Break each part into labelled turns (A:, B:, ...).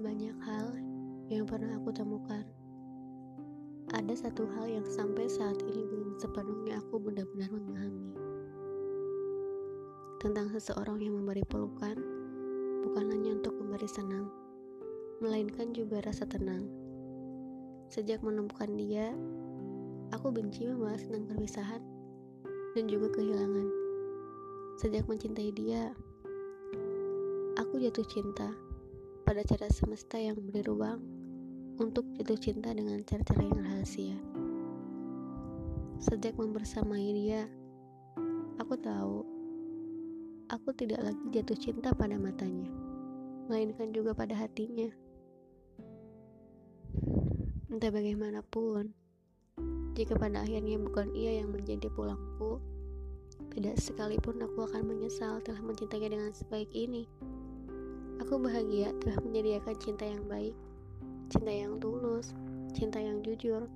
A: banyak hal yang pernah aku temukan, ada satu hal yang sampai saat ini belum sepenuhnya aku benar-benar memahami. Tentang seseorang yang memberi pelukan, bukan hanya untuk memberi senang, melainkan juga rasa tenang. Sejak menemukan dia, aku benci membahas tentang perpisahan dan juga kehilangan. Sejak mencintai dia, aku jatuh cinta pada cara semesta yang memberi ruang untuk jatuh cinta dengan cara-cara yang rahasia. Sejak membersamai dia, aku tahu aku tidak lagi jatuh cinta pada matanya, melainkan juga pada hatinya. Entah bagaimanapun, jika pada akhirnya bukan ia yang menjadi pulangku, tidak sekalipun aku akan menyesal telah mencintainya dengan sebaik ini. Aku bahagia telah menyediakan cinta yang baik, cinta yang tulus, cinta yang jujur,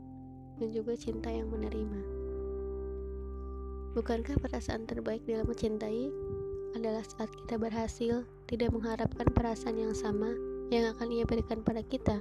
A: dan juga cinta yang menerima. Bukankah perasaan terbaik dalam mencintai adalah saat kita berhasil tidak mengharapkan perasaan yang sama yang akan ia berikan pada kita?